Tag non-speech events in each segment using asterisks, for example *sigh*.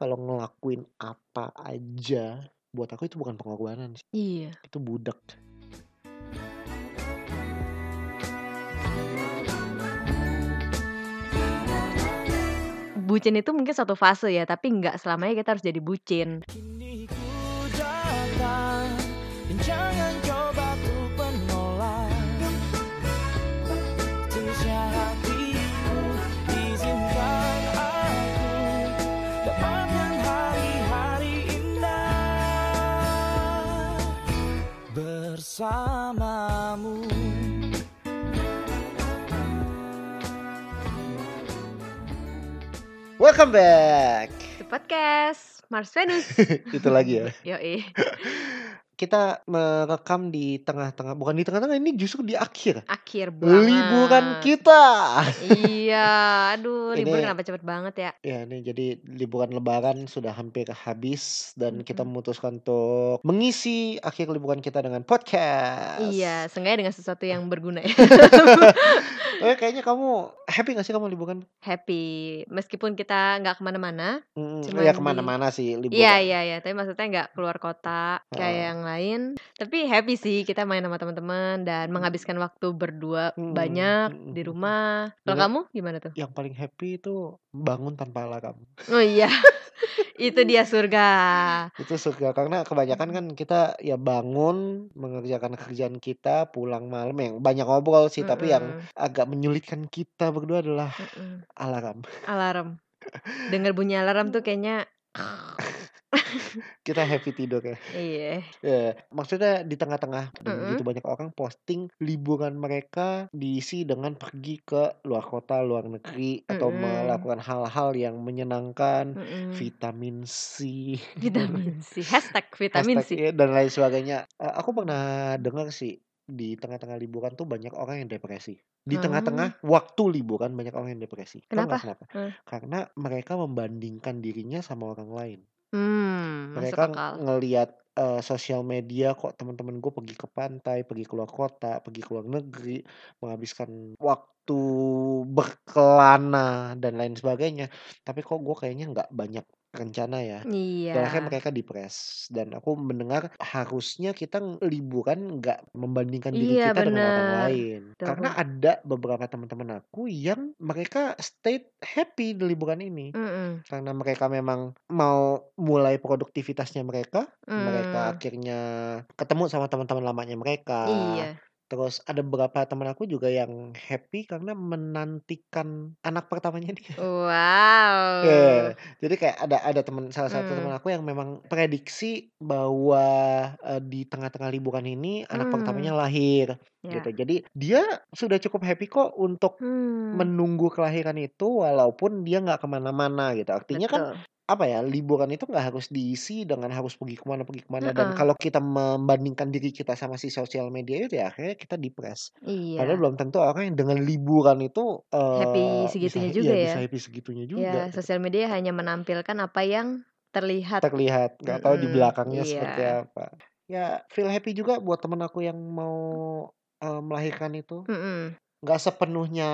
kalau ngelakuin apa aja, buat aku itu bukan pengorbanan sih. Iya. Itu budak. Bucin itu mungkin satu fase ya, tapi nggak selamanya kita harus jadi bucin. Bersamamu Welcome back. Di podcast Mars Venus. *laughs* itu lagi ya. *laughs* Yoi. *laughs* Kita merekam di tengah-tengah, bukan di tengah-tengah, ini justru di akhir. Akhir banget. Liburan kita. Iya, aduh *laughs* Ini- libur kenapa cepet banget ya? Ya, ini jadi liburan lebaran sudah hampir habis dan kita Mm-mm. memutuskan untuk mengisi akhir liburan kita dengan podcast. Iya, seenggaknya dengan sesuatu yang berguna ya. *laughs* *laughs* Eh, kayaknya kamu happy gak sih kamu liburan? Happy, meskipun kita nggak ke mana-mana. Mm, Cuman ya di- ke mana-mana sih liburan. Iya iya iya, tapi maksudnya nggak keluar kota kayak Heeh. yang lain. Tapi happy sih kita main sama teman-teman dan menghabiskan waktu berdua Mm, banyak mm, di mm. rumah. Kalau Bener. kamu gimana tuh? Yang paling happy itu bangun tanpa alarm. Oh iya, *laughs* itu dia surga. Itu surga karena kebanyakan kan kita ya bangun mengerjakan kerjaan kita pulang malam yang banyak ngobrol sih tapi yang agak menyulitkan kita berdua adalah mm-mm. alarm. Alarm. *laughs* Dengar bunyi alarm tuh kayaknya *laughs* Kita happy tidur ya. iya. Ya, maksudnya di tengah-tengah dan Mm-mm. begitu banyak orang posting liburan mereka diisi dengan pergi ke luar kota, luar negeri atau Mm-mm. melakukan hal-hal yang menyenangkan, Mm-mm. vitamin C, Vitamin C. Hashtag *laughs* vitamin C. hashtag ya, dan lain sebagainya. Eh, Aku pernah dengar sih di tengah-tengah liburan tuh banyak orang yang depresi. Di Hmm. tengah-tengah waktu liburan banyak orang yang depresi. Kenapa? kenapa? Hmm. Karena mereka membandingkan dirinya sama orang lain. Hmm, Mereka ngelihat eh, sosial media kok teman-teman gue pergi ke pantai, pergi keluar kota, pergi ke luar negeri, menghabiskan waktu berkelana dan lain sebagainya. Tapi kok gue kayaknya nggak banyak rencana ya. Dan akhirnya Iya. mereka depres. Dan aku mendengar harusnya kita liburan nggak membandingkan diri Iya kita dengan orang bener. lain. Karena ada beberapa teman-teman aku yang mereka stay happy di liburan ini. Mm-mm. Karena mereka memang mau mulai produktivitasnya mereka, mereka Hmm. akhirnya ketemu sama teman-teman lamanya mereka. Iya. Terus ada beberapa teman aku juga yang happy karena menantikan anak pertamanya dia. Wow. Ya, jadi kayak ada ada teman salah satu teman Hmm. aku yang memang prediksi bahwa eh, di tengah-tengah liburan ini anak Hmm. pertamanya lahir Ya. gitu. Jadi dia sudah cukup happy kok untuk Hmm. menunggu kelahiran itu walaupun dia nggak ke mana-mana gitu. Artinya kan Betul. Apa ya liburan itu nggak harus diisi dengan harus pergi ke mana pergi ke mana dan Heeh. kalau kita membandingkan diri kita sama si sosial media itu ya akhirnya kita depres. Padahal Iya. belum tentu orang yang dengan liburan itu Happy eh bisa segitunya iya juga ya. bisa happy segitunya juga Ya, sosial media hanya menampilkan apa yang terlihat. terlihat nggak tahu di Mm-mm. belakangnya seperti Iya. apa ya feel happy juga buat temen aku yang mau eh, melahirkan itu Mm-mm. Nggak sepenuhnya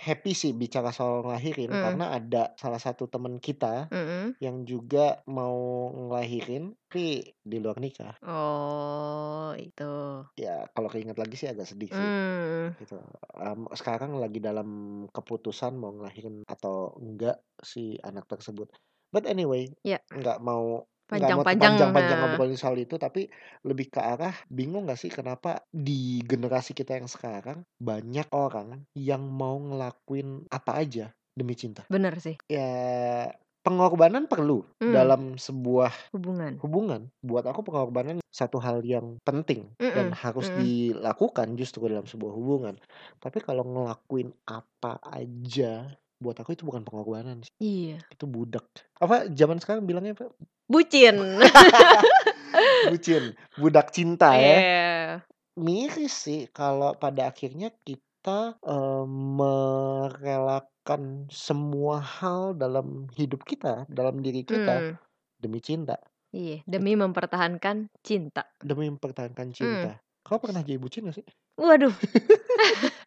happy sih bicara soal ngelahirin Mm. karena ada salah satu temen kita Mm-mm. yang juga mau ngelahirin tapi di luar nikah Oh, itu. ya kalau keinget lagi sih agak sedih sih Hmm. gitu Em, sekarang lagi dalam keputusan mau ngelahirin atau enggak si anak tersebut but anyway nggak mau nggak mau Panjang-panjang. panjang-panjang Nah. ngobrolin soal itu tapi lebih ke arah bingung nggak sih kenapa di generasi kita yang sekarang banyak orang yang mau ngelakuin apa aja demi cinta Bener sih. ya pengorbanan perlu Hmm. dalam sebuah Hubungan. hubungan buat aku pengorbanan satu hal yang penting dan Mm-mm. harus Mm-mm. dilakukan justru dalam sebuah hubungan tapi kalau ngelakuin apa aja buat aku itu bukan pengorbanan sih Iya. itu budak apa zaman sekarang bilangnya apa Bucin. *laughs* bucin budak cinta ya Iya. miris sih kalau pada akhirnya kita eh, merelakan semua hal dalam hidup kita dalam diri kita Hmm. demi cinta Iya, demi mempertahankan cinta. demi mempertahankan Hmm. cinta kau pernah jadi bucin gak sih Waduh. *laughs*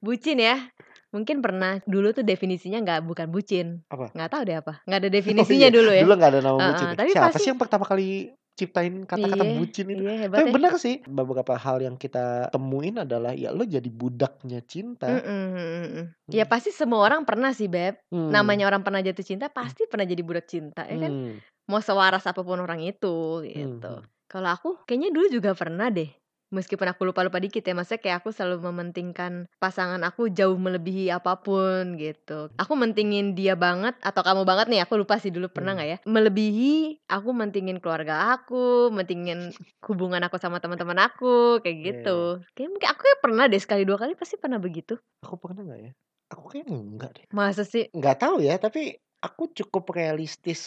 Bucin ya. Mungkin pernah, dulu tuh definisinya nggak bukan bucin. Apa? Nggak tahu deh apa, nggak ada *laughs* Oh definisinya iya, dulu ya. dulu nggak ada nama Heeh, bucin tapi Siapa pasti sih yang pertama kali ciptain kata-kata Iya, bucin itu? hebat Tapi ya. benar sih, beberapa hal yang kita temuin adalah ya lo jadi budaknya cinta. Mhm mhm mhm. Ya Mhm. pasti semua orang pernah sih Beb. Hmm. Namanya orang pernah jatuh cinta pasti pernah jadi budak cinta ya kan. Hmm. Mau sewaras apa pun orang itu gitu. Mhm. Kalau aku kayaknya dulu juga pernah deh. Meskipun aku lupa-lupa dikit ya, maksudnya kayak aku selalu mementingkan pasangan aku jauh melebihi apa pun gitu. Aku mentingin dia banget atau kamu banget nih, aku lupa sih dulu pernah Hmm. nggak ya. Melebihi aku mentingin keluarga aku, mentingin hubungan aku sama teman-teman aku, kayak Iya, gitu. iya. Kayaknya mungkin aku kayak pernah deh sekali dua kali pasti pernah begitu. Aku pernah nggak ya? Aku kayaknya enggak deh. Masa sih? Nggak tahu ya, tapi aku cukup realistis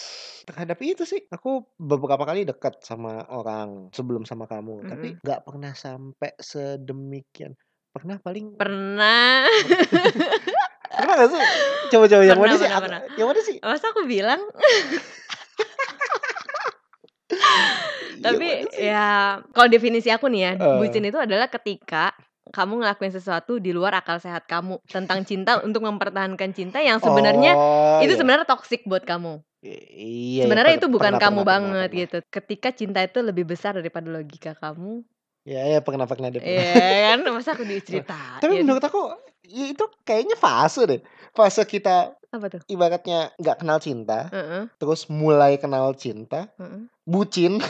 terhadap itu sih. Aku beberapa kali dekat sama orang sebelum sama kamu, tapi Mhm. nggak pernah sampai sedemikian. Pernah paling Pernah. *laughs* Pernah nggak sih? Coba-coba yang mana sih? pernah Aku yang mana sih? Masa aku bilang? *laughs* Tapi sih? ya kalau definisi aku nih ya, bucin Eee. itu adalah ketika kamu ngelakuin sesuatu di luar akal sehat kamu tentang cinta untuk mempertahankan cinta yang sebenarnya Oh, itu iya. sebenarnya toksik buat kamu. I iya, Sebenarnya per itu bukan pernah kamu pernah pernah banget pernah. gitu. Ketika cinta itu lebih besar daripada logika kamu. Ya ya, pernah pernah deh, pernah. Iya kan, masa aku Tapi diceritain. menurut aku, ya itu kayaknya fase deh. Fase kita Apa tuh? ibaratnya nggak kenal cinta, Heeh. terus mulai kenal cinta, Heeh. Bucin,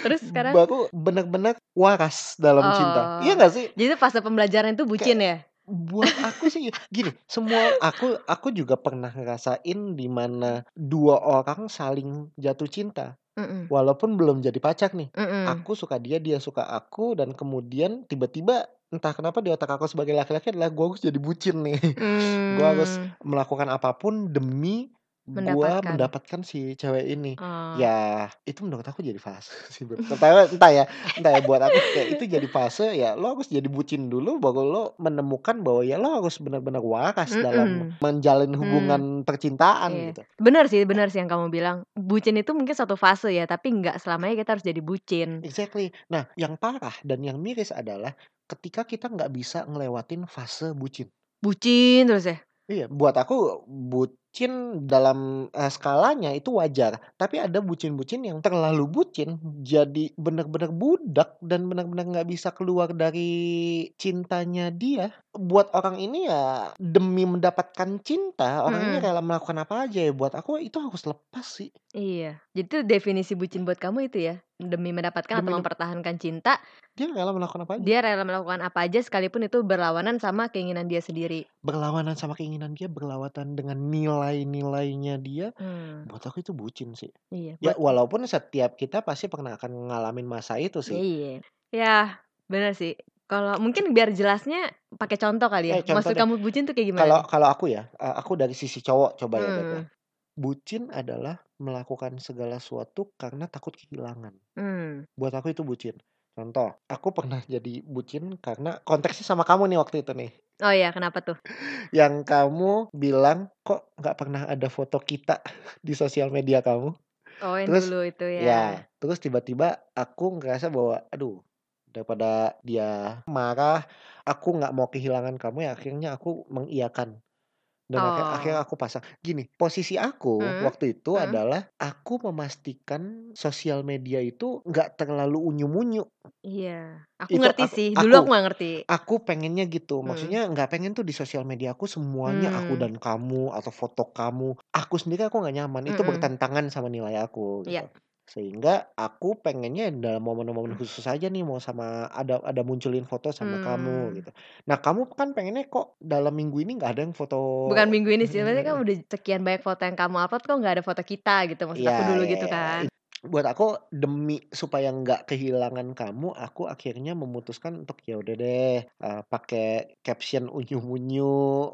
Terus sekarang? baru benar-benar waras dalam cinta. Iya Oh. nggak sih? Jadi fase pembelajaran itu bucin Kayak ya? buat aku sih gini, semua aku aku juga pernah ngerasain di mana dua orang saling jatuh cinta. Mhm. Walaupun belum jadi pacar nih. Mhm. Aku suka dia, dia suka aku, dan kemudian tiba-tiba entah kenapa di otak aku sebagai laki-laki adalah gue harus jadi bucin nih. *laughs* Gue harus Mmm. melakukan apa pun demi gue Mendapatkan. mendapatkan si cewek ini. Oh. Ya itu menurut aku jadi fase *laughs* sih. Entah entah ya, entah ya buat aku kayak itu jadi fase ya lo harus jadi bucin dulu baru lo menemukan bahwa ya lo harus benar-benar waras dalam Mhm. menjalin Mmm. hubungan percintaan Iya. gitu. Bener sih bener sih yang kamu bilang. Bucin itu mungkin satu fase ya, tapi nggak selamanya kita harus jadi bucin. Exactly. Nah, yang parah dan yang miris adalah ketika kita nggak bisa ngelewatin fase bucin. Bucin terus ya? Iya, buat aku bucin dalam, eee, skalanya itu wajar, tapi ada bucin-bucin yang terlalu bucin, jadi benar-benar budak dan benar-benar nggak bisa keluar dari cintanya dia. Buat orang ini ya demi mendapatkan cinta, orang ini rela melakukan apa aja ya, buat aku itu harus lepas sih. Iya. Jadi itu definisi bucin buat kamu itu ya? Demi mendapatkan atau Demi nep mempertahankan cinta dia rela melakukan apa aja. dia rela melakukan apa aja sekalipun itu berlawanan sama keinginan dia sendiri. Berlawanan sama keinginan dia, berlawanan dengan nilai-nilainya dia, Mmm. buat aku itu bucin sih. Iya, Ya walaupun setiap kita pasti pernah akan ngalamin masa itu sih. Iya. Ya, bener sih. Kalau mungkin biar jelasnya pakai contoh kali ya? Eh, contoh Maksud deh. kamu bucin tuh kayak gimana Kalau kalau aku ya, eee, aku dari sisi cowok coba ya, ya. Mmm. Bucin adalah melakukan segala sesuatu karena takut kehilangan. Mmm. Buat aku itu bucin. Contoh, aku pernah jadi bucin karena konteksnya sama kamu nih waktu itu nih. Oh iya, kenapa tuh? Yang kamu bilang, "Kok nggak pernah ada foto kita *laughs* di sosial media kamu?" Oh yang Terus dulu itu ya, ya? terus tiba-tiba aku ngerasa bahwa, aduh daripada dia marah, aku nggak mau kehilangan kamu, ya akhirnya aku mengiyakan. Dan akhir akhirnya Oh. aku pasang. Gini, posisi aku Mhm, waktu itu mhm. adalah aku memastikan sosial media itu nggak terlalu unyu-munyu. Iya. Aku Itu ngerti aku sih, dulu aku aku nggak ngerti. aku pengennya gitu. Mhm. Maksudnya nggak pengen tuh di sosial media aku semuanya aku Mmm. dan kamu atau foto kamu. Aku sendiri aku nggak nyaman, itu Mhm. bertentangan sama nilai aku Iya. gitu. Sehingga aku pengennya dalam momen-momen khusus aja nih mau sama ada ada munculin foto sama kamu Mmm. gitu. Nah, kamu kan pengennya kok dalam minggu ini nggak ada yang foto Bukan minggu ini sih, maksudnya kan udah sekian banyak foto yang kamu upload kok nggak ada foto kita gitu, maksud aku Iya dulu iya gitu iya. kan. Buat aku demi supaya nggak kehilangan kamu, aku akhirnya memutuskan untuk ya udah deh, eee, pakai caption unyu-munyu,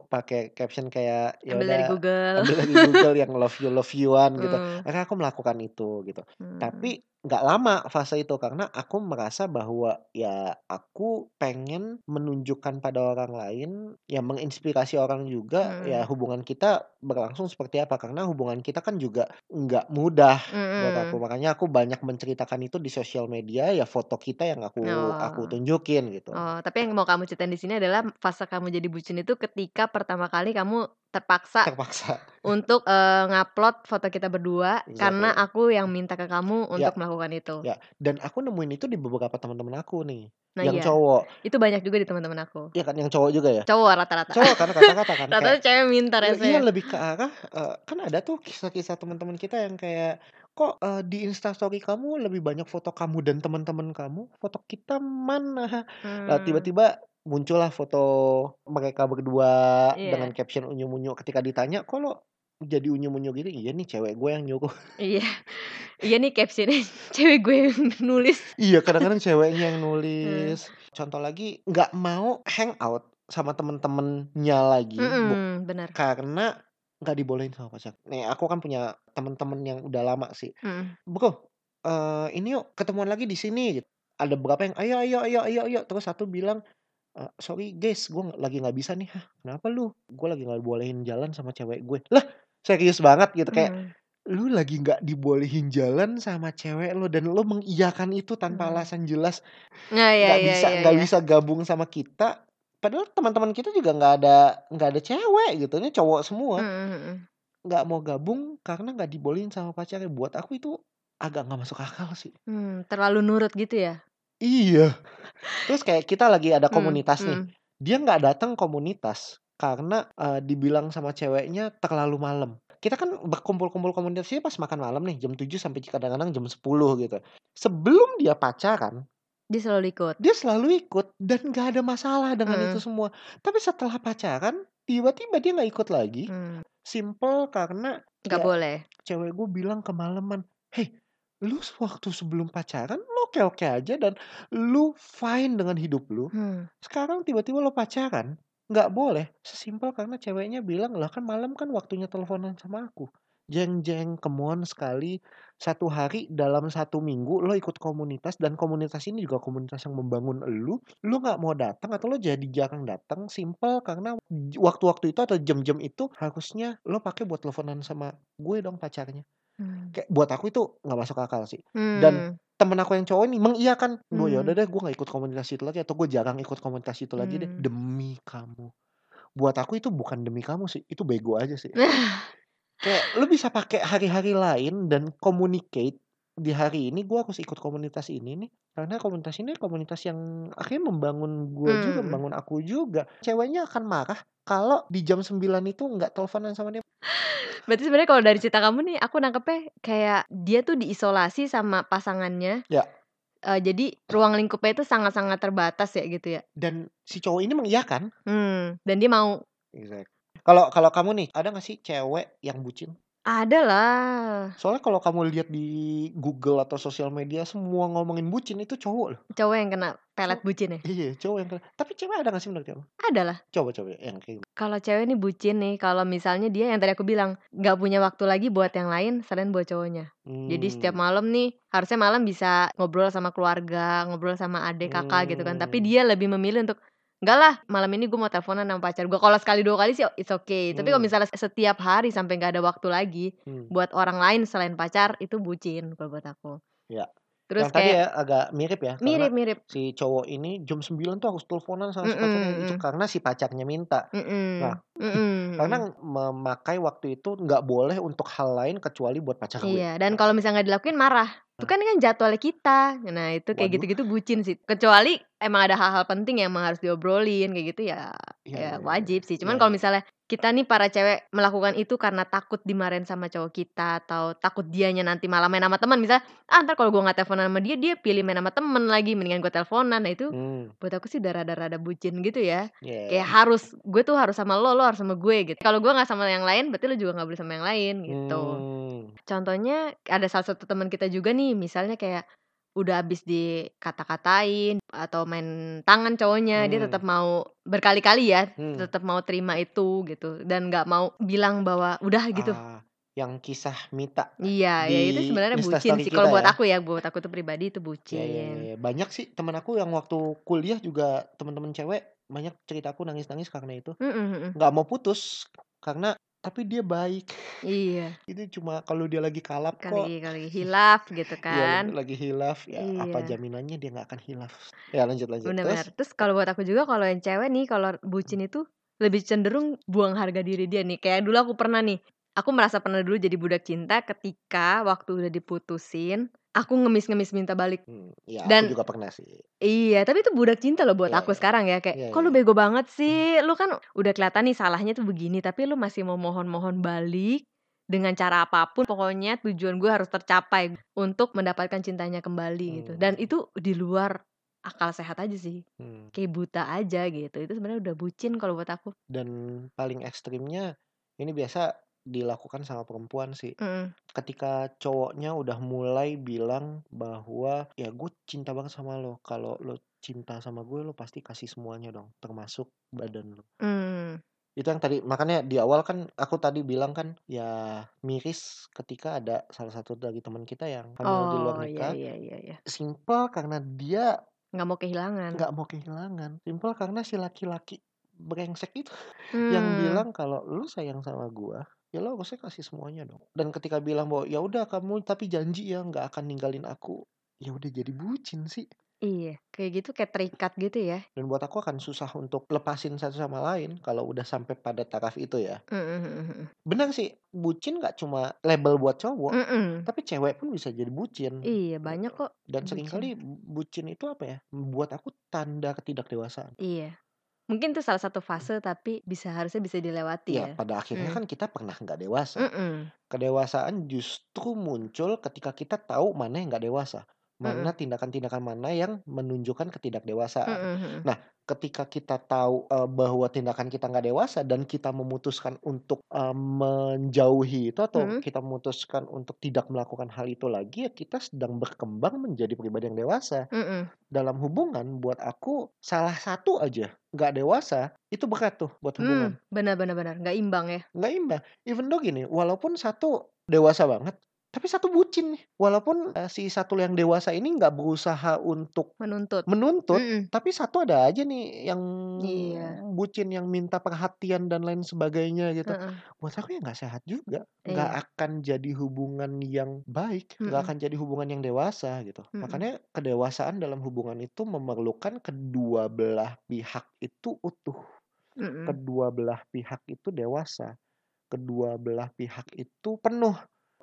pakai caption kayak ya Ambil dari udah Google. ambil dari Google yang love you love you-an gitu. Mmm. Akhirnya aku melakukan itu gitu. Mmm. Tapi nggak lama fase itu karena aku merasa bahwa ya aku pengen menunjukkan pada orang lain, ya menginspirasi orang juga, ya Mhm. hubungan kita berlangsung seperti apa. Karena hubungan kita kan juga nggak mudah buat aku. Mhm. Makanya makanya aku banyak menceritakan itu di sosial media, ya foto kita yang aku aku Oh. tunjukin gitu. Oh, tapi yang mau kamu ceritain di sini adalah fase kamu jadi bucin itu ketika pertama kali kamu terpaksa Terpaksa. *laughs* untuk, eee, ngupload foto kita berdua karena Exactly. aku yang minta ke kamu Ya. untuk melakukan itu. Ya, dan aku nemuin itu di beberapa teman-teman aku nih, Nah yang iya, cowok. itu banyak juga di teman-teman aku. Iya kan, yang cowok juga ya? Cowok rata-rata. Cowok kan kata-kata kan *laughs* Rata-rata kayak cewek minta iya rese. iya lebih ke arah, eee, kan ada tuh kisah-kisah teman-teman kita yang kayak, "Kok, eee, di Instastory kamu lebih banyak foto kamu dan teman-teman kamu, foto kita mana?" Lah Mmm. tiba-tiba muncullah foto mereka berdua dengan Iya. caption unyu-unyu ketika ditanya, "Kok lo jadi unyu-unyu gitu?" "Iya nih cewek gue yang nyuruh." *laughs* Iya. Iya nih caption-nya cewek gue yang nulis. Iya, kadang-kadang ceweknya yang nulis. Contoh lagi, nggak mau hangout sama temen-temennya lagi, buk Mhm, benar. karena nggak dibolehin sama pacar. Nih aku kan punya temen-temen yang udah lama sih, Mhm. "Bro, eee, ini yuk ketemuan lagi di sini," gitu. Ada beberapa yang, "Ayo ayo ayo ayo ayo," terus satu bilang, eee, "Sorry guys, gue lagi nggak bisa nih." "Hah, kenapa lu?" "Gue lagi nggak dibolehin jalan sama cewek gue." Lah, serius banget gitu kayak, Mmm. lu lagi nggak dibolehin jalan sama cewek lo dan lo mengiyakan itu tanpa Mmm. alasan jelas, Nah, iya nggak iya bisa iya nggak iya. bisa gabung sama kita, padahal teman-teman kita juga nggak ada nggak ada cewek gitu, ini cowok semua. Mhm mhm. Nggak mau gabung karena nggak dibolehin sama pacarnya. Buat aku itu agak nggak masuk akal sih. Mmm, terlalu nurut gitu ya? Iya. Terus kayak kita lagi ada komunitas nih, dia nggak datang komunitas karena, eee, dibilang sama ceweknya terlalu malam. Kita kan berkumpul-kumpul komunitasnya pas makan malam nih, jam 7 sampai kadang-kadang jam 10 gitu. Sebelum dia pacaran Dia selalu ikut? dia selalu ikut dan nggak ada masalah dengan itu Mhm. semua. Tapi setelah pacaran, tiba-tiba dia nggak ikut lagi, Mmm. simpel karena Nggak ya boleh? cewek gue bilang kemalaman, "Hei, lu waktu sebelum pacaran lu oke-oke aja dan lu fine dengan hidup lu. Hmm. Sekarang tiba-tiba lu pacaran, nggak boleh." Sesimpel karena ceweknya bilang, "Lah kan malam kan waktunya teleponan sama aku." Jeng jeng, come on sekali, 1 hari dalam 1 minggu lo ikut komunitas dan komunitas ini juga komunitas yang membangun elu, lu nggak mau datang atau lo jadi jarang datang, simpel karena waktu-waktu itu atau jam-jam itu harusnya lo pakai buat teleponan sama gue dong pacarnya. Mmm. Kayak buat aku itu nggak masuk akal sih. Dan Mmm. temen aku yang cowok ini mengiyakan, "Gue ya udah Mmm. deh gue nggak ikut komunitas itu lagi atau gue jarang ikut komunitas itu lagi deh, Mmm. demi kamu." Buat aku itu bukan demi kamu sih, itu bego aja sih. *laughs* Kayak lu bisa pakai hari-hari lain dan communicate, di hari ini gue harus ikut komunitas ini nih, karena komunitas ini komunitas yang akhirnya membangun gue juga, Mmm. membangun aku juga. Ceweknya akan marah kalau di jam 9 itu nggak teleponan sama dia. Berarti sebenarnya kalau dari cerita kamu nih, aku nangkepnya kayak dia tuh diisolasi sama pasangannya. Ya. Eee, jadi ruang lingkupnya itu sangat-sangat terbatas ya gitu ya? Dan si cowok ini mengiyakan. Mmm, dan dia mau? Exact. Kalau kalau kamu nih, ada nggak sih cewek yang bucin? Ada lah. Soalnya kalau kamu lihat di Google atau sosial media semua ngomongin bucin itu cowok loh. Cowok yang kena pelet Cow bucin ya? iya, cowok yang kena tapi cewek ada nggak sih menurut kamu? Ada lah. Coba coba yang kayak Kalau cewek nih bucin nih, kalau misalnya dia yang tadi aku bilang, nggak punya waktu lagi buat yang lain selain buat cowoknya. Jadi setiap Mmm. malam nih, harusnya malam bisa ngobrol sama keluarga, ngobrol sama adik, kakak gitu kan, tapi Mmm. dia lebih memilih untuk, "Enggak lah, malam ini gue mau teleponan sama pacar gue." Kalau sekali 2 kali sih it's okay, tapi kalau Mmm. misalnya setiap hari sampai nggak ada waktu lagi Mmm. buat orang lain selain pacar, itu bucin kalau buat aku. Ya. Terus Yang tadi kayak ya agak mirip ya, karena Mirip-mirip. si cowok ini jam 9 tuh harus teleponan sama si Mhm pacarnya itu mhm. karena si pacarnya minta. Nah, Mhm, mhm karena memakai waktu itu nggak boleh untuk hal lain kecuali buat pacar gue. Iya, dan Nah. kalau misalnya nggak dilakuin marah. Itu kan kan jadwalnya kita. Nah, itu kayak gitu-gitu bucin sih. Kecuali emang ada hal-hal penting yang emang harus diobrolin kayak gitu ya Iya ya iya. wajib sih. Cuman kalau iya. misalnya kita nih para cewek melakukan itu karena takut dimarahin sama cowok kita atau takut dianya nanti malah main sama teman, misalnya, "Ah, entar kalau gue nggak teleponan sama dia, dia pilih main sama temen lagi, mendingan gue teleponan." Nah, itu Mmm. buat aku sih udah rada-rada bucin gitu ya. Iya. Kayak harus, gue tuh harus sama lo, lo harus sama gue gitu. Kalau gue nggak sama yang lain, berarti lo juga nggak boleh sama yang lain gitu. Mmm. Contohnya ada salah satu teman kita juga nih, misalnya kayak udah habis dikata-katain atau main tangan cowoknya, dia tetap mau berkali-kali ya, Mmm. tetap mau terima itu gitu dan nggak mau bilang bahwa udah gitu. Ah, yang kisah Mita Iya, ya itu sebenarnya bucin sih. Kalau buat ya. aku ya, buat aku tuh pribadi itu Ya ya ya bucin. ya. Banyak sih temen aku yang waktu kuliah juga temen-temen cewek banyak cerita aku nangis-nangis karena itu. Mhm mhm. Nggak mau putus karena tapi dia baik. Iya. *laughs* Itu cuma kalau dia lagi kalap kok. Kali kali hilaf gitu *laughs* Iya, kan. lagi hilaf, ya apa Iya. jaminannya dia nggak akan hilaf. Ya lanjut lanjut, bener. terus? Terus kalau buat aku juga kalau yang cewek nih kalau bucin itu lebih cenderung buang harga diri dia nih. Kayak dulu aku pernah nih, aku merasa pernah dulu jadi budak cinta ketika waktu udah diputusin, aku ngemis-ngemis minta balik. Mmm, iya Dan aku juga pernah sih. Iya, tapi itu budak cinta loh buat Iya aku iya. sekarang ya, kayak, Iya "Kok lu iya. bego banget sih? Lu kan udah kelihatan nih salahnya tuh begini, tapi lu masih mau mohon-mohon balik dengan cara apa pun, pokoknya tujuan gue harus tercapai untuk mendapatkan cintanya kembali," gitu. Dan Mmm. itu di luar akal sehat aja sih. Mmm. Kayak buta aja gitu. Itu sebenarnya udah bucin kalau buat aku. Dan paling ekstrimnya ini biasa dilakukan sama perempuan sih. Mhm. Ketika cowoknya udah mulai bilang bahwa, "Ya gue cinta banget sama lo, kalau lo cinta sama gue lo pasti kasih semuanya dong, termasuk badan lo." Mmm. Itu yang tadi makanya di awal kan aku tadi bilang kan, ya miris ketika ada salah satu dari teman kita yang hamil di luar Oh, iya nikah. iya iya iya. Simpel karena dia Nggak mau kehilangan. nggak mau kehilangan. Simpel karena si laki-laki brengsek itu *laughs* yang Mmm. bilang kalau, "Lu sayang sama gua, ya lo harusnya kasih semuanya dong." Dan ketika bilang bahwa, "Ya udah kamu tapi janji ya nggak akan ninggalin aku." Ya udah jadi bucin sih. Iya, kayak gitu kayak terikat gitu ya. Dan buat aku akan susah untuk lepasin satu sama lain kalau udah sampai pada taraf itu ya. Mhm mhm mhm. Bener sih, bucin nggak cuma label buat cowok, Mhm. tapi cewek pun bisa jadi bucin, Iya, banyak kok Dan bucin. sering kali bucin itu apa ya, buat aku tanda ketidakdewasaan. Iya. Mungkin itu salah satu fase tapi bisa harusnya bisa dilewati Ya ya. pada akhirnya Mmm. kan kita pernah nggak dewasa. Mhm. Kedewasaan justru muncul ketika kita tahu mana yang nggak dewasa. Mana tindakan-tindakan mana yang menunjukkan ketidakdewasaan. Mhm mhm. Nah, ketika kita tahu, eee, bahwa tindakan kita nggak dewasa dan kita memutuskan untuk, eee, menjauhi itu atau Mhm. kita memutuskan untuk tidak melakukan hal itu lagi, ya kita sedang berkembang menjadi pribadi yang dewasa. Mhm. Dalam hubungan buat aku salah satu aja nggak dewasa, itu berat tuh buat hubungan. Mmm, benar benar benar, nggak imbang ya. Nggak imbang. Even though gini, walaupun satu dewasa banget, tapi satu bucin nih. Walaupun, eee, si satu yang dewasa ini nggak berusaha untuk Menuntut. menuntut, Mhm. tapi satu ada aja nih yang Iya. bucin yang minta perhatian dan lain sebagainya gitu. Heeh. Buat aku ya nggak sehat juga. Nggak Iya. akan jadi hubungan yang baik, nggak Mhm. akan jadi hubungan yang dewasa gitu. Mhm. Makanya kedewasaan dalam hubungan itu memerlukan kedua belah pihak itu utuh. Mhm. Kedua belah pihak itu dewasa. Kedua belah pihak itu penuh.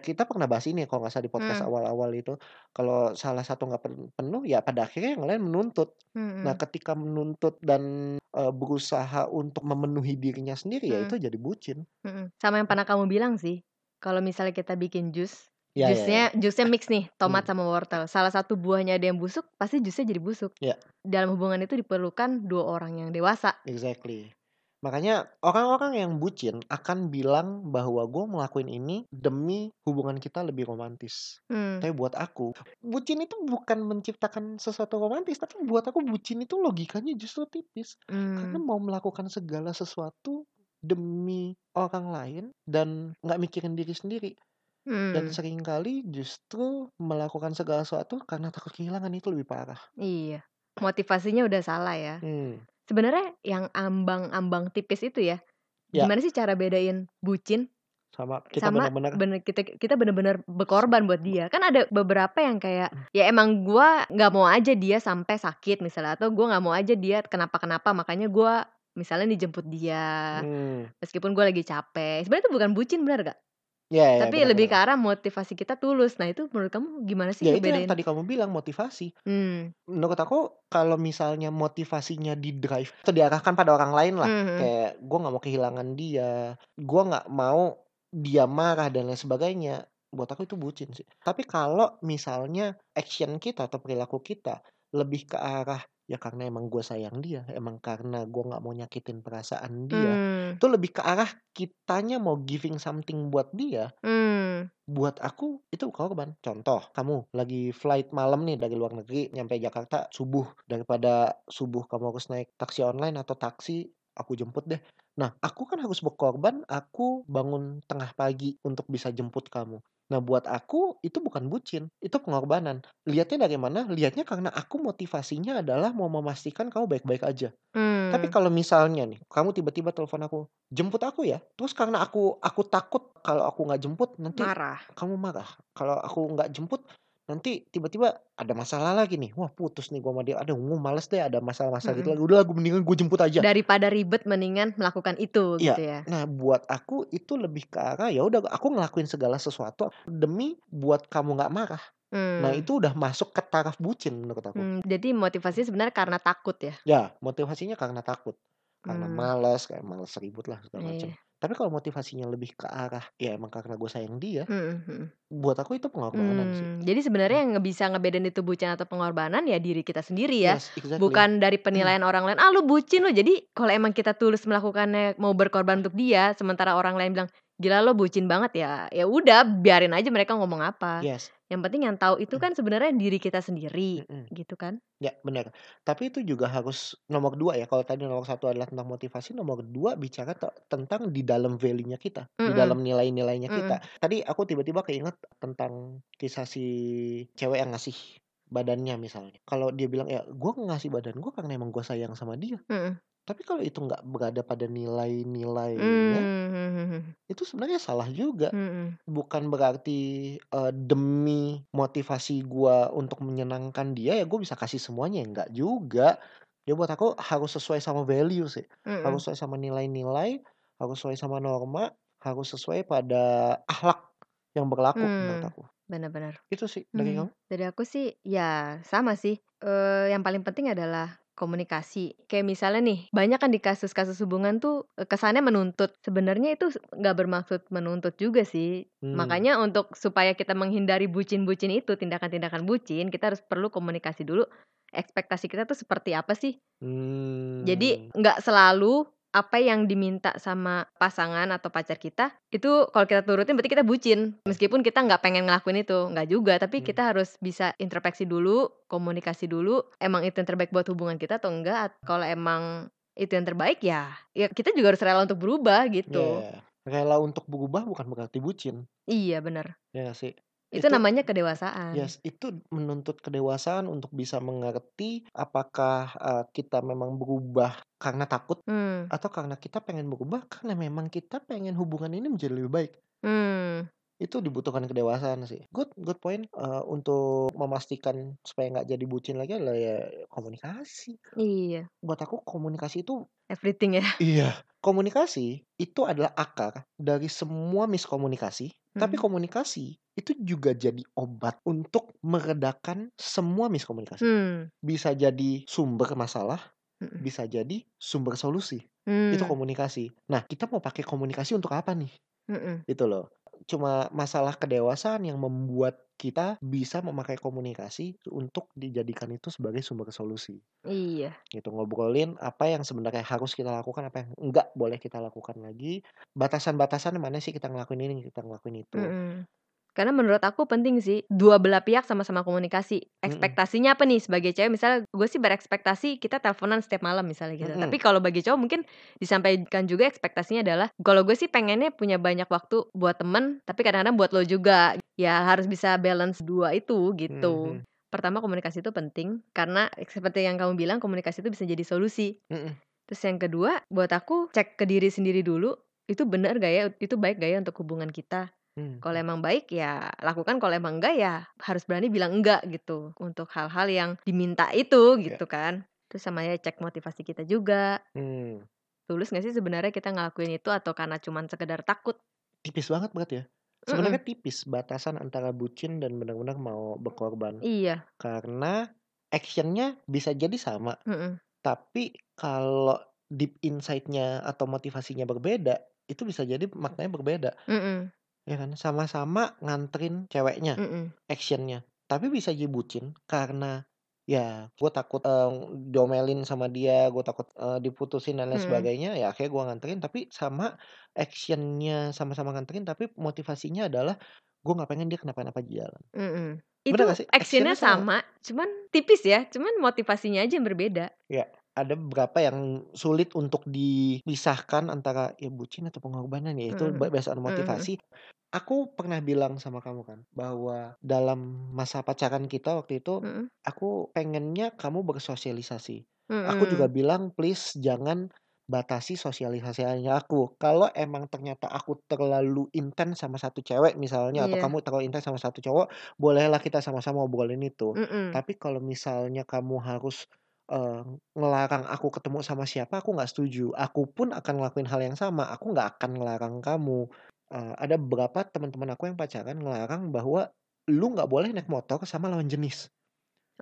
Kita pernah bahas ini kalau nggak salah di podcast Mmm. awal-awal itu. Kalau salah satu nggak pen penuh, ya pada akhirnya yang lain menuntut. Nah, Mhm. ketika menuntut dan, eee, berusaha untuk memenuhi dirinya sendiri, ya Mhm. itu jadi bucin. Mhm. Sama yang pernah kamu bilang sih, kalau misalnya kita bikin jus, Ya ya ya. jusnya jusnya mix nih, tomat Mmm. sama wortel. Salah satu buahnya ada yang busuk, pasti jusnya jadi busuk. Ya. Dalam hubungan itu diperlukan 2 orang yang dewasa. Exactly. Makanya orang-orang yang bucin akan bilang bahwa gue ngelakuin ini demi hubungan kita lebih romantis. Mmm. Tapi buat aku, bucin itu bukan menciptakan sesuatu romantis, tapi buat aku bucin itu logikanya justru tipis. Karena Mmm. mau melakukan segala sesuatu demi orang lain dan nggak mikirin diri sendiri. Dan Mmm. sering kali justru melakukan segala sesuatu karena takut kehilangan itu lebih parah. Iya. Motivasinya udah salah ya. Mmm. Sebenarnya yang ambang-ambang tipis itu ya, Ya. gimana sih cara bedain bucin Sama kita sama benar-benar bener kita kita bener-bener berkorban buat dia. Kan ada beberapa yang kayak, ya emang gua nggak mau aja dia sampai sakit misalnya, atau gua nggak mau aja dia kenapa-kenapa, makanya gua misalnya dijemput dia, Mmm. meskipun gua lagi capek. Sebenarnya itu bukan bucin, bener nggak? Ya ya, Tapi benar lebih ke benar. arah motivasi kita tulus. Nah itu menurut kamu gimana sih Ya itu yang tadi kamu bilang, motivasi. Mmm. Menurut aku kalau misalnya motivasinya di-drive atau diarahkan pada orang lain lah, Mhm. kayak gue nggak mau kehilangan dia, gue nggak mau dia marah dan lain sebagainya, buat aku itu bucin sih. Tapi kalau misalnya action kita atau perilaku kita lebih ke arah, ya karena emang gue sayang dia, emang karena gue nggak mau nyakitin perasaan dia, Mmm. itu lebih ke arah kitanya mau giving something buat dia, Mmm. buat aku itu korban. Contoh, kamu lagi flight malam nih dari luar negeri nyampe Jakarta subuh, daripada subuh kamu harus naik taksi online atau taksi aku jemput deh. Nah, aku kan harus berkorban, aku bangun tengah pagi untuk bisa jemput kamu. Nah, buat aku itu bukan bucin, itu pengorbanan. Lihatnya dari mana? Lihatnya karena aku motivasinya adalah mau memastikan kamu baik-baik aja. Tapi Mmm. kalau misalnya nih, kamu tiba-tiba telepon aku, "Jemput aku ya." Terus karena aku aku takut kalau aku nggak jemput nanti Marah. kamu marah. Kalau aku nggak jemput, nanti tiba-tiba ada masalah lagi nih. Wah, putus nih gua sama dia. Aduh, gua males deh ada masalah-masalah gitu Mhm. lagi. Udahlah, gua mendingan gua jemput aja. Daripada ribet mendingan melakukan itu Iya. gitu ya? Nah, buat aku itu lebih ke arah, ya udah aku ngelakuin segala sesuatu demi buat kamu nggak marah. Nah, Mmm. itu udah masuk ke taraf bucin menurut aku. Mmm, jadi motivasinya sebenarnya karena takut ya? Ya, motivasinya karena takut. Karena Mmm. malas, kayak malas ribut lah segala macam. Iya. Tapi kalau motivasinya lebih ke arah, ya emang karena gue sayang dia, Mhm mhm. buat aku itu pengorbanan sih. Mmm, jadi sebenarnya yang bisa ngebedain itu bucin atau pengorbanan ya diri kita sendiri ya, Yes, exactly. bukan dari penilaian orang lain, "Ah, lu bucin lu." Jadi kalau emang kita tulus melakukannya mau berkorban untuk dia, sementara orang lain bilang, "Gila lo bucin banget." Ya ya udah biarin aja mereka ngomong apa. Yes. Yang penting yang tahu itu kan sebenarnya diri kita sendiri, Mhm. gitu kan? Ya, benar. Tapi itu juga harus nomor 2 ya, kalau tadi nomor 1 adalah tentang motivasi, nomor 2 bicara te tentang di dalam value-nya kita, di Mhm. dalam nilai-nilainya kita. Mhm. Tadi aku tiba-tiba keinget tentang kisah si cewek yang ngasih badannya misalnya. Kalau dia bilang, "Ya, gua ngasih badan gua karena emang gua sayang sama dia." Mhm. Tapi kalau itu nggak berada pada nilai-nilainya, mhm. itu sebenarnya salah juga. Mhm. Bukan berarti, eee, demi motivasi gua untuk menyenangkan dia, ya gua bisa kasih semuanya, ya enggak juga. Ya buat aku harus sesuai sama value sih, harus Mhm. sesuai sama nilai-nilai, harus sesuai sama norma, harus sesuai pada akhlak yang berlaku menurut Mmm, aku. bener. Itu sih, dari Mmm, kamu? dari aku sih ya sama sih, eee, yang paling penting adalah komunikasi. Kayak misalnya nih, banyak kan di kasus-kasus hubungan tuh, eee, kesannya menuntut, sebenarnya itu nggak bermaksud menuntut juga sih. Mmm. Makanya untuk supaya kita menghindari bucin-bucin itu, tindakan-tindakan bucin, kita harus perlu komunikasi dulu, ekspektasi kita tuh seperti apa sih. Jadi Mmm. nggak selalu apa yang diminta sama pasangan atau pacar kita, itu kalau kita turutin berarti kita bucin. Meskipun kita nggak pengen ngelakuin itu, nggak juga. Tapi Mmm. kita harus bisa introspeksi dulu, komunikasi dulu, emang itu yang terbaik buat hubungan kita atau enggak. Kalau emang itu yang terbaik ya ya kita juga harus rela untuk berubah gitu. Ya, rela untuk berubah bukan berarti bucin. Iya, bener. Ya nggak sih? Itu Itu namanya kedewasaan. yes, itu menuntut kedewasaan untuk bisa mengerti apakah, eee, kita memang berubah karena takut Mmm. atau karena kita pengen berubah karena memang kita pengen hubungan ini menjadi lebih baik. Mmm. Itu dibutuhkan kedewasaan sih. Good good point, eee, untuk memastikan supaya nggak jadi bucin lagi adalah ya komunikasi. Iya. Buat aku komunikasi itu Everything ya? iya, komunikasi itu adalah akar dari semua miskomunikasi, tapi Mhm. komunikasi itu juga jadi obat untuk meredakan semua miskomunikasi. Mmm. Bisa jadi sumber masalah, Mhm. bisa jadi sumber solusi. Itu Mmm. komunikasi. Nah, kita mau pakai komunikasi untuk apa nih? Mhm. Gitu loh. Cuma masalah kedewasaan yang membuat kita bisa memakai komunikasi untuk dijadikan itu sebagai sumber solusi. Iya. Gitu, ngobrolin apa yang sebenarnya harus kita lakukan, apa yang enggak boleh kita lakukan lagi, batasan-batasan mana sih kita ngelakuin ini, kita ngelakuin itu. Mhm. Karena menurut aku penting sih, dua belah pihak sama-sama komunikasi. Ekspektasinya apa nih sebagai cewek misalnya gue sih berekspektasi kita teleponan setiap malam misalnya gitu. Mhm. Tapi kalau bagi cowok mungkin disampaikan juga ekspektasinya adalah, kalau gue sih pengennya punya banyak waktu buat temen, tapi kadang-kadang buat lo juga. Ya harus bisa balance dua itu gitu. Mhm. Pertama komunikasi itu penting, karena seperti yang kamu bilang komunikasi itu bisa jadi solusi. Mhm. Terus yang kedua, buat aku cek ke diri sendiri dulu, itu bener gak ya, itu baik gak ya untuk hubungan kita. Mhm. Kalau emang baik ya lakukan, kalau emang enggak ya harus berani bilang enggak gitu, untuk hal-hal yang diminta itu Ya. gitu kan. Terus sama ya cek motivasi kita juga. Mmm. Tulus gak sih sebenarnya kita ngelakuin itu atau karena cuman sekedar takut? Tipis banget berarti ya? Sebenarnya tipis batasan antara bucin dan benar-benar mau berkorban. Iya. Karena action-nya bisa jadi sama, Mhm. tapi kalau deep insight-nya atau motivasinya berbeda, itu bisa jadi maknanya berbeda. Mhm. Ya kan? Sama-sama nganterin ceweknya, Mhm. action-nya, tapi bisa jadi bucin karena ya gue takut, eee, diomelin sama dia, gue takut, eee, diputusin dan lain Mhm. sebagainya, ya akhirnya gue nganterin, tapi sama action-nya sama-sama nganterin, tapi motivasinya adalah gue nggak pengen dia kenapa-napa di jalan. Mhm. Bener Itu action-nya Action-nya sama. sama, cuman tipis ya, cuman motivasinya aja yang berbeda. Ya, ada beberapa yang sulit untuk dipisahkan antara ya bucin atau pengorbanan ya itu on Mhm mhm. motivasi. Aku pernah bilang sama kamu kan bahwa dalam masa pacaran kita waktu itu, Mhm. aku pengennya kamu bersosialisasi. Aku juga Mhm. bilang, "Please jangan batasi sosialisasinya aku. Kalau emang ternyata aku terlalu intens sama satu cewek misalnya atau Iya. kamu terlalu intens sama satu cowok, bolehlah kita sama-sama obrolin itu. Mhm. Tapi kalau misalnya kamu harus, eee, ngelarang aku ketemu sama siapa, aku nggak setuju. Aku pun akan ngelakuin hal yang sama, aku nggak akan ngelarang kamu." Eee, ada beberapa teman-teman aku yang pacaran ngelarang bahwa, "Lu nggak boleh naik motor sama lawan jenis."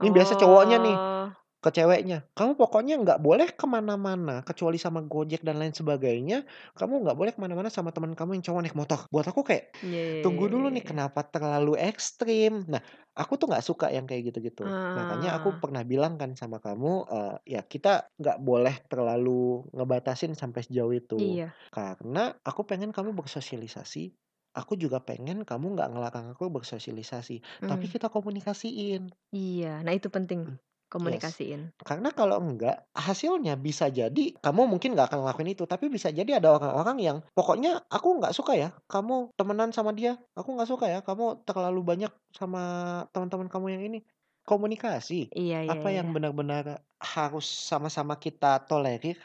Ini biasa cowoknya nih, Oh. Ke ceweknya, "Kamu pokoknya nggak boleh ke mana-mana kecuali sama Gojek dan lain sebagainya, kamu nggak boleh ke mana-mana sama teman kamu yang cowok naik motor." Buat aku kayak, Iya iya tunggu iya dulu iya nih kenapa terlalu ekstrim. Nah, aku tuh nggak suka yang kayak gitu-gitu. Makanya aku Ah. pernah bilang kan sama kamu, eee, ya kita nggak boleh terlalu ngebatasin sampai sejauh itu. Iya. Karena aku pengen kamu bersosialisasi, aku juga pengen kamu nggak ngelarang aku bersosialisasi, tapi Mmm. kita komunikasiin. Iya, nah itu penting, Mmm, yes. komunikasiin. Karena kalau enggak, hasilnya bisa jadi kamu mungkin nggak akan ngelakuin itu, tapi bisa jadi ada orang-orang yang, "Pokoknya aku nggak suka ya kamu temenan sama dia, aku nggak suka ya kamu terlalu banyak sama teman-teman kamu yang ini." Komunikasi, Iya iya apa yang iya. benar-benar harus sama-sama kita tolerir,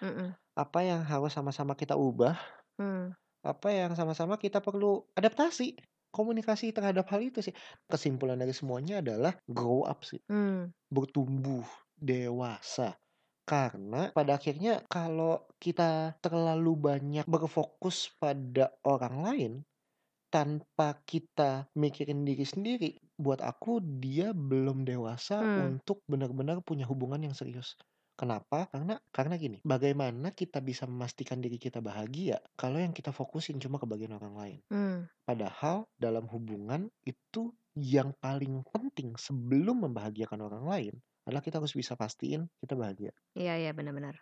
Mhm. apa yang harus sama-sama kita ubah, Mmm. apa yang sama-sama kita perlu adaptasi. Komunikasi terhadap hal itu sih. Kesimpulan dari semuanya adalah grow up sih. Mmm. Bertumbuh, dewasa. Karena pada akhirnya kalau kita terlalu banyak berfokus pada orang lain, tanpa kita mikirin diri sendiri, buat aku dia belum dewasa Mmm. untuk benar-benar punya hubungan yang serius. Kenapa? Karena karena gini, bagaimana kita bisa memastikan diri kita bahagia kalau yang kita fokusin cuma kebahagiaan orang lain. Mmm. Padahal dalam hubungan itu yang paling penting sebelum membahagiakan orang lain adalah kita harus bisa pastiin kita bahagia. Iya iya, benar benar.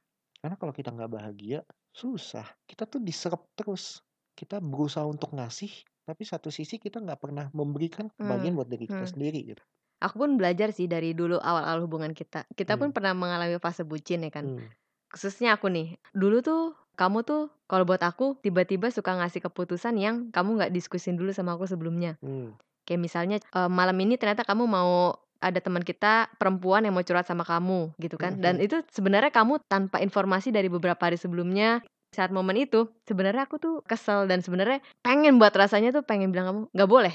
Karena kalau kita nggak bahagia, susah. Kita tuh diserap terus. Kita berusaha untuk ngasih, tapi satu sisi kita nggak pernah memberikan kebahagiaan Mmm, buat diri kita hmm. sendiri gitu. Aku pun belajar sih dari dulu awal-awal hubungan kita. Kita pun Mmm. pernah mengalami fase bucin ya kan. Mmm. Khususnya aku nih, dulu tuh kamu tuh kalau buat aku tiba-tiba suka ngasih keputusan yang kamu nggak diskusin dulu sama aku sebelumnya. Mmm. Kayak misalnya, eee, malam ini ternyata kamu mau ada teman kita perempuan yang mau curhat sama kamu gitu kan, dan Mhm. itu sebenarnya kamu tanpa informasi dari beberapa hari sebelumnya. Saat momen itu sebenarnya aku tuh kesel dan sebenarnya pengen buat rasanya tuh pengen bilang kamu, "Nggak boleh."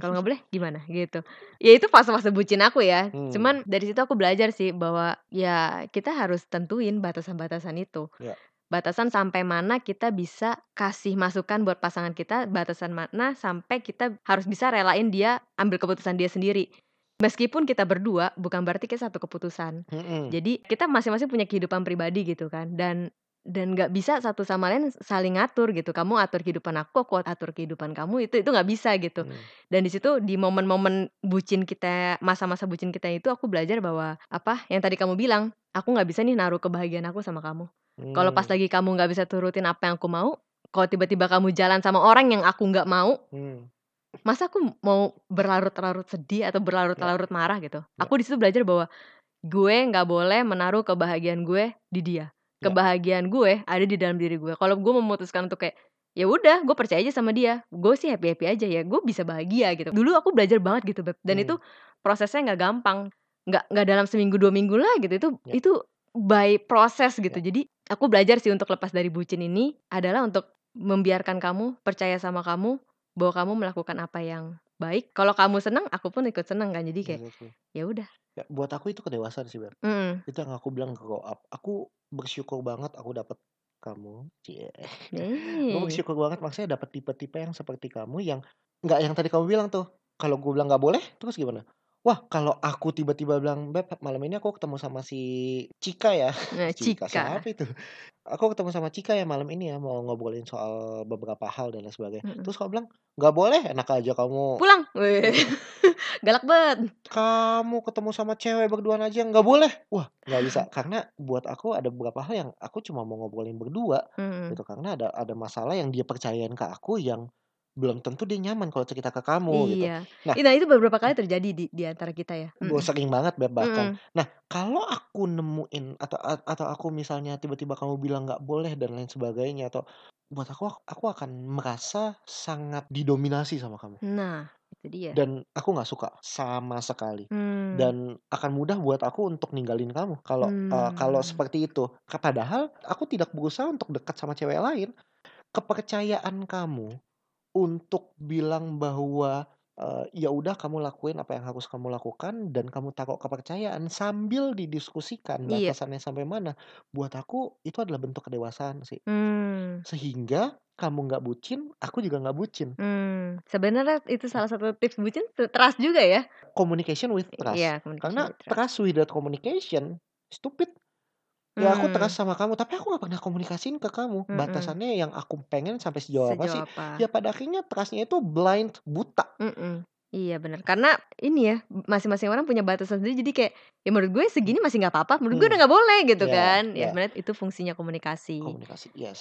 Kalau nggak boleh gimana? Gitu. Ya itu fase-fase bucin aku ya. Mmm. Cuman dari situ aku belajar sih bahwa ya kita harus tentuin batasan-batasan itu. Ya. Batasan sampai mana kita bisa kasih masukan buat pasangan kita, batasan mana sampai kita harus bisa relain dia ambil keputusan dia sendiri. Meskipun kita berdua bukan berarti kita satu keputusan. Mhm. Jadi kita masing-masing punya kehidupan pribadi gitu kan dan dan nggak bisa satu sama lain saling ngatur gitu. Kamu atur kehidupan aku, aku atur kehidupan kamu, itu itu nggak bisa gitu. Mmm. Dan di situ di momen-momen bucin kita, masa-masa bucin kita itu aku belajar bahwa apa, yang tadi kamu bilang, aku nggak bisa nih naruh kebahagiaan aku sama kamu. Kalau pas Mmm. lagi kamu nggak bisa turutin apa yang aku mau, kalau tiba-tiba kamu jalan sama orang yang aku nggak mau, Mmm. masa aku mau berlarut-larut sedih atau Ya. berlarut-larut marah gitu. Ya. Aku di situ belajar bahwa gue nggak boleh menaruh kebahagiaan gue di dia. Ya. Kebahagiaan gue ada di dalam diri gue. Kalau gue memutuskan untuk kayak, ya udah gue percaya aja sama dia. Gue sih happy-happy aja ya, gue bisa bahagia gitu. Dulu aku belajar banget gitu Beb, dan itu Mmm. prosesnya nggak gampang. Nggak nggak dalam seminggu 2 minggu lah gitu. Itu Ya. itu by proses gitu. Ya. Jadi aku belajar sih untuk lepas dari bucin ini adalah untuk membiarkan kamu percaya sama kamu bahwa kamu melakukan apa yang baik. Kalau kamu senang, aku pun ikut senang kan. Jadi kayak Exactly. ya udah. Ya, buat aku itu kedewasaan sih Beb. Mhm. Itu yang aku bilang grow up. Aku bersyukur banget aku dapet kamu. Cie. Gue Nih. bersyukur banget maksudnya dapet tipe-tipe yang seperti kamu yang nggak yang tadi kamu bilang tuh, kalau gue bilang nggak boleh, terus gimana? Wah, kalau aku tiba-tiba bilang, "Beb, malam ini aku ketemu sama si Cika ya." Nah, *laughs* Cika Cika. siapa itu? "Aku ketemu sama Cika ya malam ini ya, mau ngobrolin soal beberapa hal dan lain sebagainya." Mhm. Terus kamu bilang, "Nggak boleh, enak aja kamu." Pulang. Weh. *laughs* Galak banget. "Kamu ketemu sama cewek berduaan aja nggak boleh." Wah, nggak bisa. *laughs* Karena buat aku ada beberapa hal yang aku cuma mau ngobrolin berdua Mhm. gitu. Karena ada ada masalah yang dia percayain ke aku yang belum tentu dia nyaman kalau cerita ke kamu gitu. Iya. Nah Ih, nah itu beberapa kali terjadi di di antara kita ya. Bo Mhm. sering banget Beb bahkan. Mhm. Nah, kalau aku nemuin atau at atau aku misalnya tiba-tiba kamu bilang nggak boleh dan lain sebagainya atau buat aku aku akan merasa sangat didominasi sama kamu. Nah, itu dia. Dan aku nggak suka sama sekali. Mmm. Dan akan mudah buat aku untuk ninggalin kamu kalau, eee, kalau Mmm. seperti itu. Padahal aku tidak berusaha untuk dekat sama cewek lain. Kepercayaan kamu untuk bilang bahwa, eee, ya udah kamu lakuin apa yang harus kamu lakukan dan kamu taruh kepercayaan sambil didiskusikan Iya. batasannya sampai mana, buat aku itu adalah bentuk kedewasaan sih. Mmm. Sehingga kamu nggak bucin, aku juga nggak bucin. Mmm, sebenarnya itu salah satu tips bucin trust juga ya? Communication with Iya, trust. communication Karena with trust. trust without communication stupid. Ya aku Mmm. trust sama kamu, tapi aku nggak pernah komunikasiin ke kamu. Mhm. Batasannya yang aku pengen sampai sejauh apa sih? Sejauh apa? Ya pada akhirnya trust-nya itu blind, buta. Mhm. Iya bener. Karena ini ya, masing-masing orang punya batasan sendiri jadi kayak, ya menurut gue segini masih nggak apa-apa, menurut gue Hmm. udah nggak boleh gitu Ya kan. Ya ya. sebenarnya itu fungsinya komunikasi. Komunikasi, yes.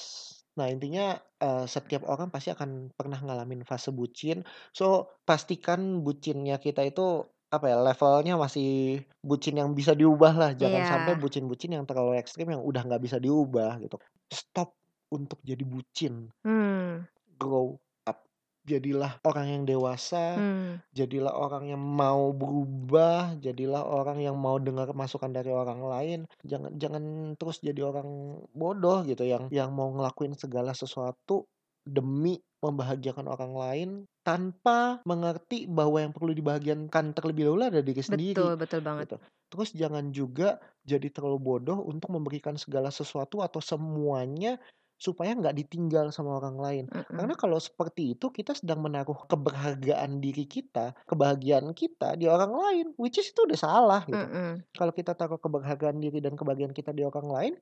Nah intinya, eee, setiap orang pasti akan pernah ngalamin fase bucin. So, pastikan bucinnya kita itu, apa ya, levelnya masih bucin yang bisa diubah lah. Jangan sampai Iya. bucin-bucin yang terlalu ekstrim yang udah nggak bisa diubah gitu. Stop untuk jadi bucin. Mmm. Grow up. Jadilah orang yang dewasa, Mmm. jadilah orang yang mau berubah, jadilah orang yang mau dengar masukan dari orang lain. Jangan jangan terus jadi orang bodoh gitu yang yang mau ngelakuin segala sesuatu demi membahagiakan orang lain tanpa mengerti bahwa yang perlu dibahagiakan terlebih dahulu adalah diri sendiri, Betul, betul banget. gitu. Terus jangan juga jadi terlalu bodoh untuk memberikan segala sesuatu atau semuanya supaya nggak ditinggal sama orang lain. Karena Mhm. kalau seperti itu kita sedang menaruh keberhargaan diri kita, kebahagiaan kita di orang lain, which is itu udah salah gitu. Mhm. Kalau kita taruh keberhargaan diri dan kebahagiaan kita di orang lain,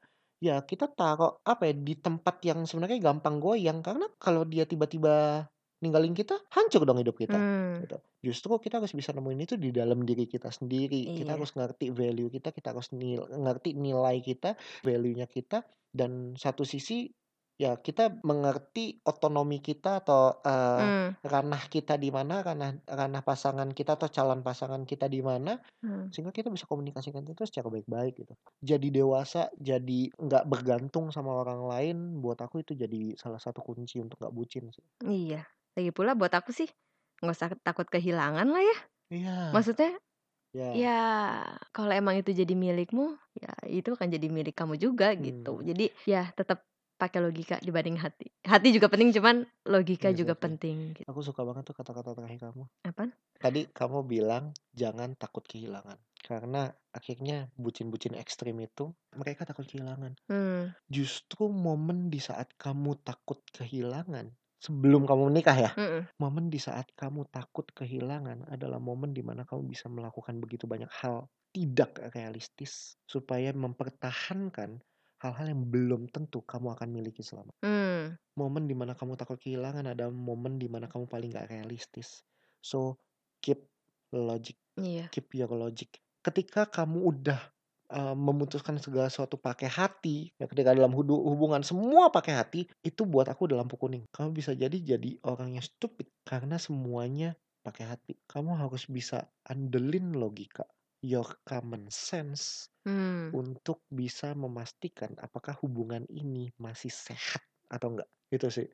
ya kita taruh apa ya, di tempat yang sebenarnya gampang goyang. Karena kalau dia tiba-tiba ninggalin kita, hancur dong hidup kita, Mmm. gitu. Justru kita harus bisa nemuin itu di dalam diri kita sendiri. Kita Iya. harus ngerti value kita, kita harus nil ngerti nilai kita, value-nya kita, dan satu sisi ya kita mengerti otonomi kita atau, eee, Mmm. ranah kita di mana, ranah ranah pasangan kita atau calon pasangan kita di mana, Mmm. sehingga kita bisa komunikasikan itu secara baik-baik gitu. Jadi dewasa, jadi nggak bergantung sama orang lain, buat aku itu jadi salah satu kunci untuk nggak bucin sih. Iya. Lagi pula buat aku sih, nggak usah takut kehilangan lah ya. Iya. Maksudnya, Ya. ya kalau emang itu jadi milikmu, ya itu akan jadi milik kamu juga gitu. Hmm. Jadi ya tetap pakai logika dibanding hati. Hati juga penting, cuman logika juga Exactly. penting gitu. Aku suka banget tuh kata-kata terakhir kamu. Apaan? Tadi kamu bilang jangan takut kehilangan. Karena akhirnya bucin-bucin ekstrim itu mereka takut kehilangan. Mmm. Justru momen di saat kamu takut kehilangan, sebelum kamu menikah ya, Mhm. momen di saat kamu takut kehilangan adalah momen di mana kamu bisa melakukan begitu banyak hal tidak realistis supaya mempertahankan hal-hal yang belum tentu kamu akan miliki selamanya. Mmm. Momen di mana kamu takut kehilangan adalah momen di mana kamu paling nggak realistis. So, keep logic, Iya. keep your logic. Ketika kamu udah, memutuskan segala sesuatu pakai hati, ya ketika dalam hubungan semua pakai hati, itu buat aku udah lampu kuning. Kamu bisa jadi jadi orang yang stupid karena semuanya pakai hati. Kamu harus bisa andelin logika, your common sense Mmm. untuk bisa memastikan apakah hubungan ini masih sehat atau enggak. Itu sih.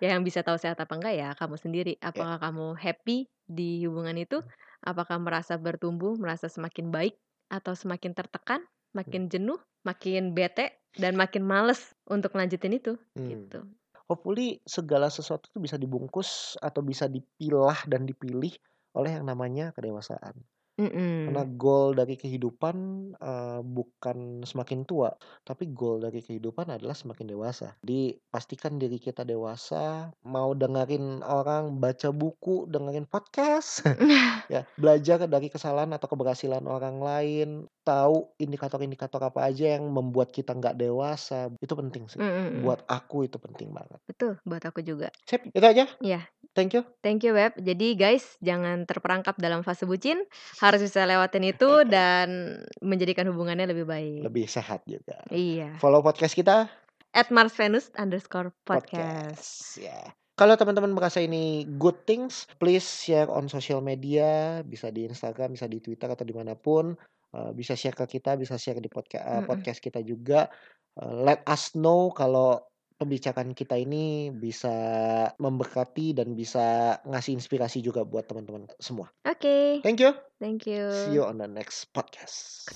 Ya yang bisa tahu sehat apa enggak ya kamu sendiri. Ya. Apakah kamu happy di hubungan itu? Hmm. Apakah merasa bertumbuh, merasa semakin baik, atau semakin tertekan, Hmm. makin jenuh, makin bete, dan makin males untuk lanjutin itu, Hmm. gitu. Hopefully segala sesuatu itu bisa dibungkus atau bisa dipilah dan dipilih oleh yang namanya kedewasaan. Karena Mhm. goal dari kehidupan, eee, bukan semakin tua, tapi goal dari kehidupan adalah semakin dewasa. Jadi pastikan diri kita dewasa, mau dengerin orang, baca buku, dengerin podcast, *laughs* ya belajar dari kesalahan atau keberhasilan orang lain, tahu indikator-indikator apa aja yang membuat kita nggak dewasa, itu penting sih. Mhm mhm. Buat aku itu penting banget. Betul, buat aku juga. Sip, itu aja. Iya. Thank you. Thank you Web. Jadi guys, jangan terperangkap dalam fase bucin, harus bisa lewatin itu *laughs* dan menjadikan hubungannya lebih baik. Lebih sehat juga. Iya. Follow podcast kita @marsvenus_podcast. podcast, ya. Kalau teman-teman merasa ini good things, please share on social media, bisa di Instagram, bisa di Twitter atau di mana pun. Eh, bisa share ke kita, bisa share di podca eee, Mhm. podcast kita juga. Eee, let us know kalau pembicaraan kita ini bisa memberkati dan bisa ngasih inspirasi juga buat teman-teman semua. Oke. Thank you. Thank See you. you on the next podcast.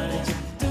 Lebih